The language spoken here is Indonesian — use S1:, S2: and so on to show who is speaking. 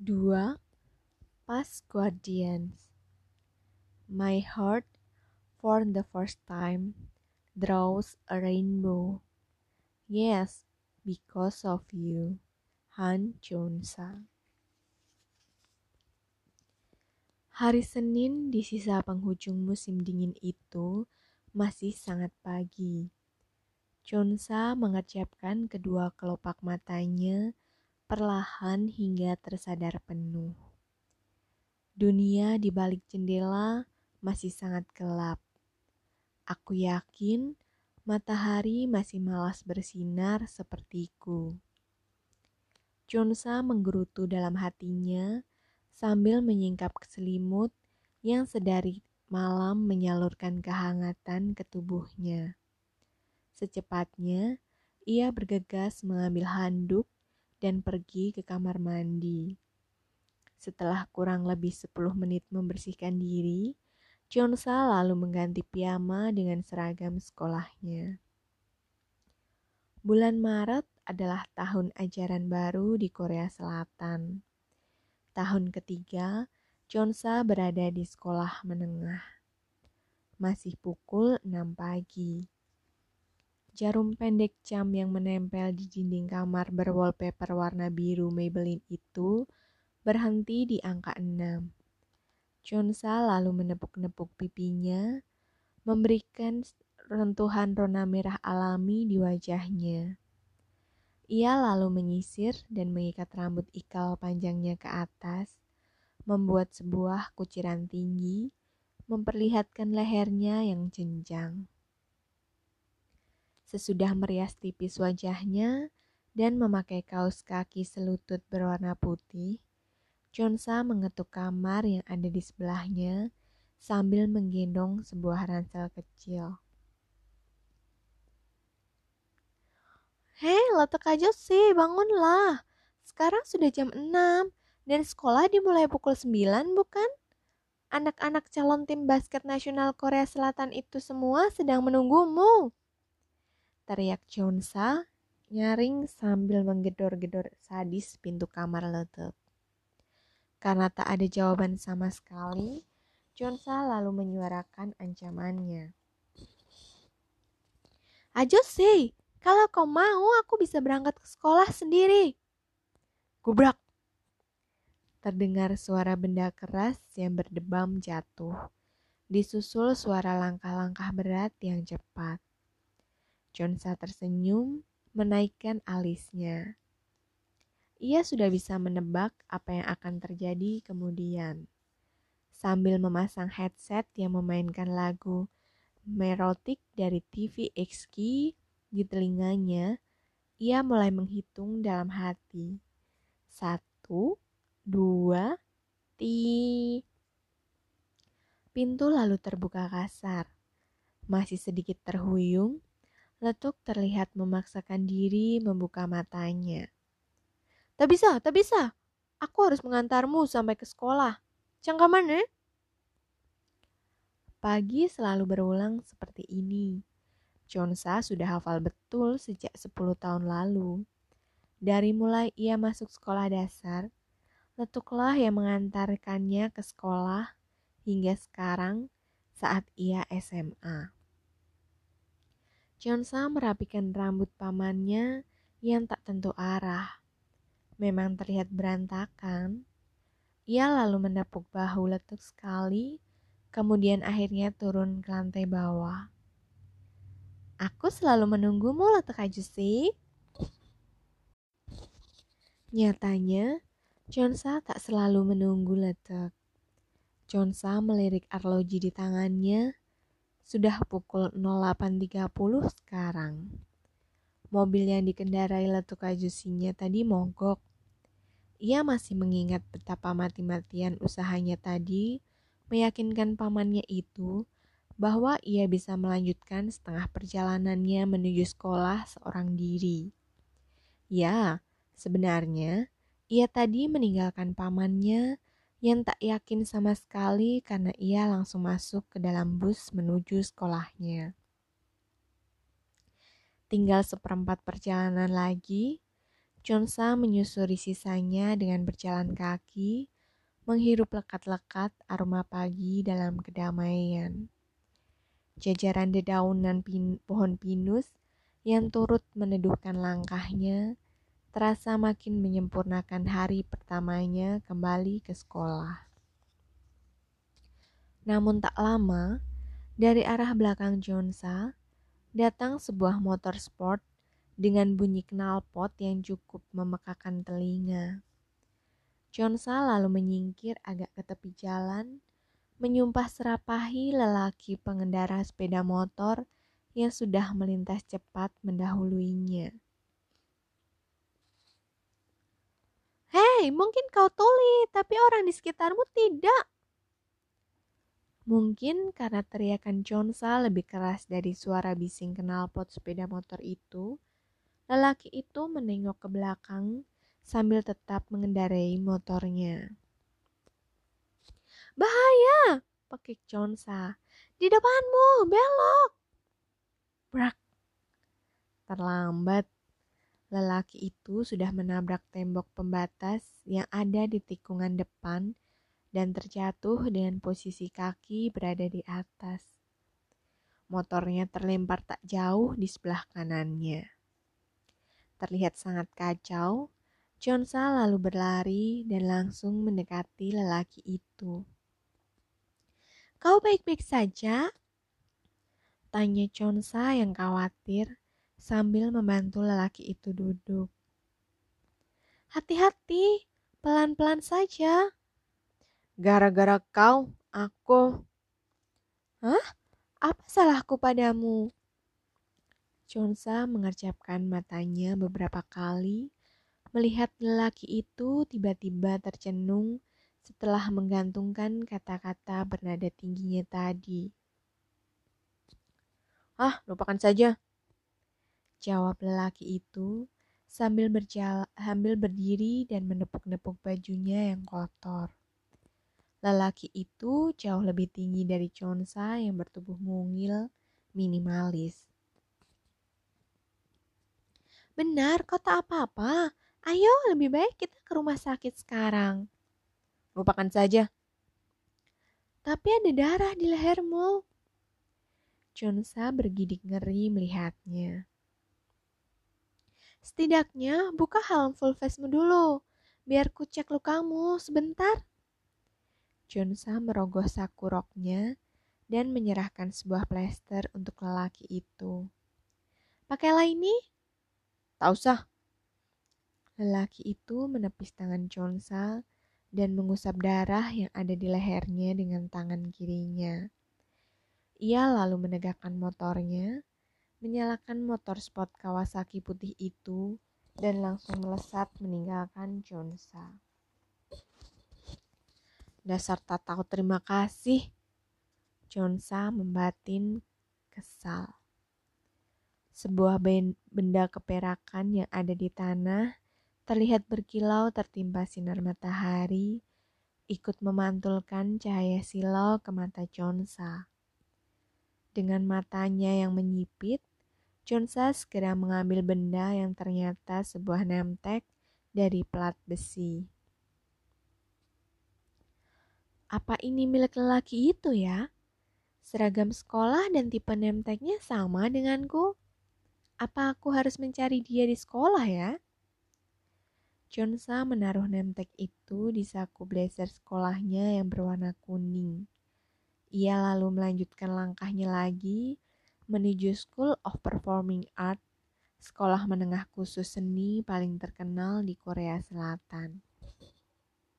S1: 2. Past Guardians My heart, for the first time, draws a rainbow. Yes, because of you. Han Chonsa Hari Senin di sisa penghujung musim dingin itu masih sangat pagi. Chonsa mengerjapkan kedua kelopak matanya perlahan hingga tersadar penuh. Dunia di balik jendela masih sangat gelap. Aku yakin matahari masih malas bersinar sepertiku. Chonsa menggerutu dalam hatinya sambil menyingkap selimut yang sedari malam menyalurkan kehangatan ke tubuhnya. Secepatnya, ia bergegas mengambil handuk dan pergi ke kamar mandi. Setelah kurang lebih 10 menit membersihkan diri, Chonsa lalu mengganti piyama dengan seragam sekolahnya. Bulan Maret adalah tahun ajaran baru di Korea Selatan. Tahun ketiga, Chonsa berada di sekolah menengah. Masih pukul 6 pagi. Jarum pendek jam yang menempel di dinding kamar berwallpaper warna biru Maybelline itu berhenti di angka 6. Chonsa lalu menepuk-nepuk pipinya, memberikan rentuhan rona merah alami di wajahnya. Ia lalu menyisir dan mengikat rambut ikal panjangnya ke atas, membuat sebuah kuciran tinggi, memperlihatkan lehernya yang jenjang. Sesudah merias tipis wajahnya dan memakai kaos kaki selutut berwarna putih, Chonsa mengetuk kamar yang ada di sebelahnya sambil menggendong sebuah ransel kecil.
S2: Hei, letak aja sih, bangunlah. Sekarang sudah jam 6 dan sekolah dimulai pukul 9 bukan? Anak-anak calon tim basket nasional Korea Selatan itu semua sedang menunggumu
S1: teriak Chonsa nyaring sambil menggedor-gedor sadis pintu kamar letup. Karena tak ada jawaban sama sekali, Chonsa lalu menyuarakan ancamannya.
S2: Ajo sih, kalau kau mau aku bisa berangkat ke sekolah sendiri.
S1: Gubrak. Terdengar suara benda keras yang berdebam jatuh. Disusul suara langkah-langkah berat yang cepat. Chonsa tersenyum, menaikkan alisnya. Ia sudah bisa menebak apa yang akan terjadi kemudian. Sambil memasang headset yang memainkan lagu merotik dari TV XQ di telinganya, ia mulai menghitung dalam hati. Satu, dua, ti. Pintu lalu terbuka kasar. Masih sedikit terhuyung, Letuk terlihat memaksakan diri membuka matanya.
S2: Tak bisa, tak bisa. Aku harus mengantarmu sampai ke sekolah. Cangka mana?
S1: Pagi selalu berulang seperti ini. Chonsa sudah hafal betul sejak 10 tahun lalu. Dari mulai ia masuk sekolah dasar, Letuklah yang mengantarkannya ke sekolah hingga sekarang saat ia SMA. Chonsa merapikan rambut pamannya yang tak tentu arah. Memang terlihat berantakan. Ia lalu menepuk bahu letuk sekali, kemudian akhirnya turun ke lantai bawah.
S2: Aku selalu menunggumu letuk sih.
S1: Nyatanya, Chonsa tak selalu menunggu letuk. Chonsa melirik arloji di tangannya sudah pukul 08.30 sekarang. Mobil yang dikendarai Letuk Ajusinya tadi mogok. Ia masih mengingat betapa mati-matian usahanya tadi meyakinkan pamannya itu bahwa ia bisa melanjutkan setengah perjalanannya menuju sekolah seorang diri. Ya, sebenarnya ia tadi meninggalkan pamannya yang tak yakin sama sekali karena ia langsung masuk ke dalam bus menuju sekolahnya. Tinggal seperempat perjalanan lagi, Chonsa menyusuri sisanya dengan berjalan kaki, menghirup lekat-lekat aroma pagi dalam kedamaian. Jajaran dedaunan pohon pinus yang turut meneduhkan langkahnya terasa makin menyempurnakan hari pertamanya kembali ke sekolah. Namun tak lama, dari arah belakang Jonsa, datang sebuah motor sport dengan bunyi knalpot yang cukup memekakan telinga. Jonsa lalu menyingkir agak ke tepi jalan, menyumpah serapahi lelaki pengendara sepeda motor yang sudah melintas cepat mendahuluinya.
S2: Hei, mungkin kau tuli, tapi orang di sekitarmu tidak.
S1: Mungkin karena teriakan Chonsa lebih keras dari suara bising knalpot sepeda motor itu, lelaki itu menengok ke belakang sambil tetap mengendarai motornya.
S2: Bahaya, pekik Chonsa. Di depanmu, belok.
S1: Brak. Terlambat. Lelaki itu sudah menabrak tembok pembatas yang ada di tikungan depan dan terjatuh dengan posisi kaki berada di atas. Motornya terlempar tak jauh di sebelah kanannya. Terlihat sangat kacau, Chonsa lalu berlari dan langsung mendekati lelaki itu.
S2: Kau baik-baik saja?
S1: Tanya Chonsa yang khawatir sambil membantu lelaki itu duduk.
S2: Hati-hati, pelan-pelan saja.
S1: Gara-gara kau, aku.
S2: Hah? Apa salahku padamu?
S1: Chonsa mengerjapkan matanya beberapa kali, melihat lelaki itu tiba-tiba tercenung setelah menggantungkan kata-kata bernada tingginya tadi. Ah, lupakan saja. Jawab lelaki itu sambil berjalan, sambil berdiri dan menepuk-nepuk bajunya yang kotor. Lelaki itu jauh lebih tinggi dari Chonsa yang bertubuh mungil, minimalis.
S2: Benar, kau tak apa-apa. Ayo, lebih baik kita ke rumah sakit sekarang.
S1: Lupakan saja.
S2: Tapi ada darah di lehermu.
S1: Chonsa bergidik ngeri melihatnya.
S2: Setidaknya buka helm full face-mu dulu, biar ku cek lukamu sebentar.
S1: Junsa merogoh saku roknya dan menyerahkan sebuah plester untuk lelaki itu.
S2: Pakailah ini.
S1: Tak usah. Lelaki itu menepis tangan Chonsa dan mengusap darah yang ada di lehernya dengan tangan kirinya. Ia lalu menegakkan motornya, menyalakan motor sport Kawasaki putih itu, dan langsung melesat meninggalkan Chonsa. Dasar tak tahu terima kasih. Chonsa membatin kesal. Sebuah benda keperakan yang ada di tanah terlihat berkilau tertimpa sinar matahari, ikut memantulkan cahaya silau ke mata Chonsa. Dengan matanya yang menyipit, Chonsa segera mengambil benda yang ternyata sebuah nemtek dari plat besi. Apa ini milik lelaki itu ya? Seragam sekolah dan tipe nemteknya sama denganku. Apa aku harus mencari dia di sekolah ya? Chonsa menaruh nemtek itu di saku blazer sekolahnya yang berwarna kuning. Ia lalu melanjutkan langkahnya lagi menuju School of Performing Art, sekolah menengah khusus seni paling terkenal di Korea Selatan.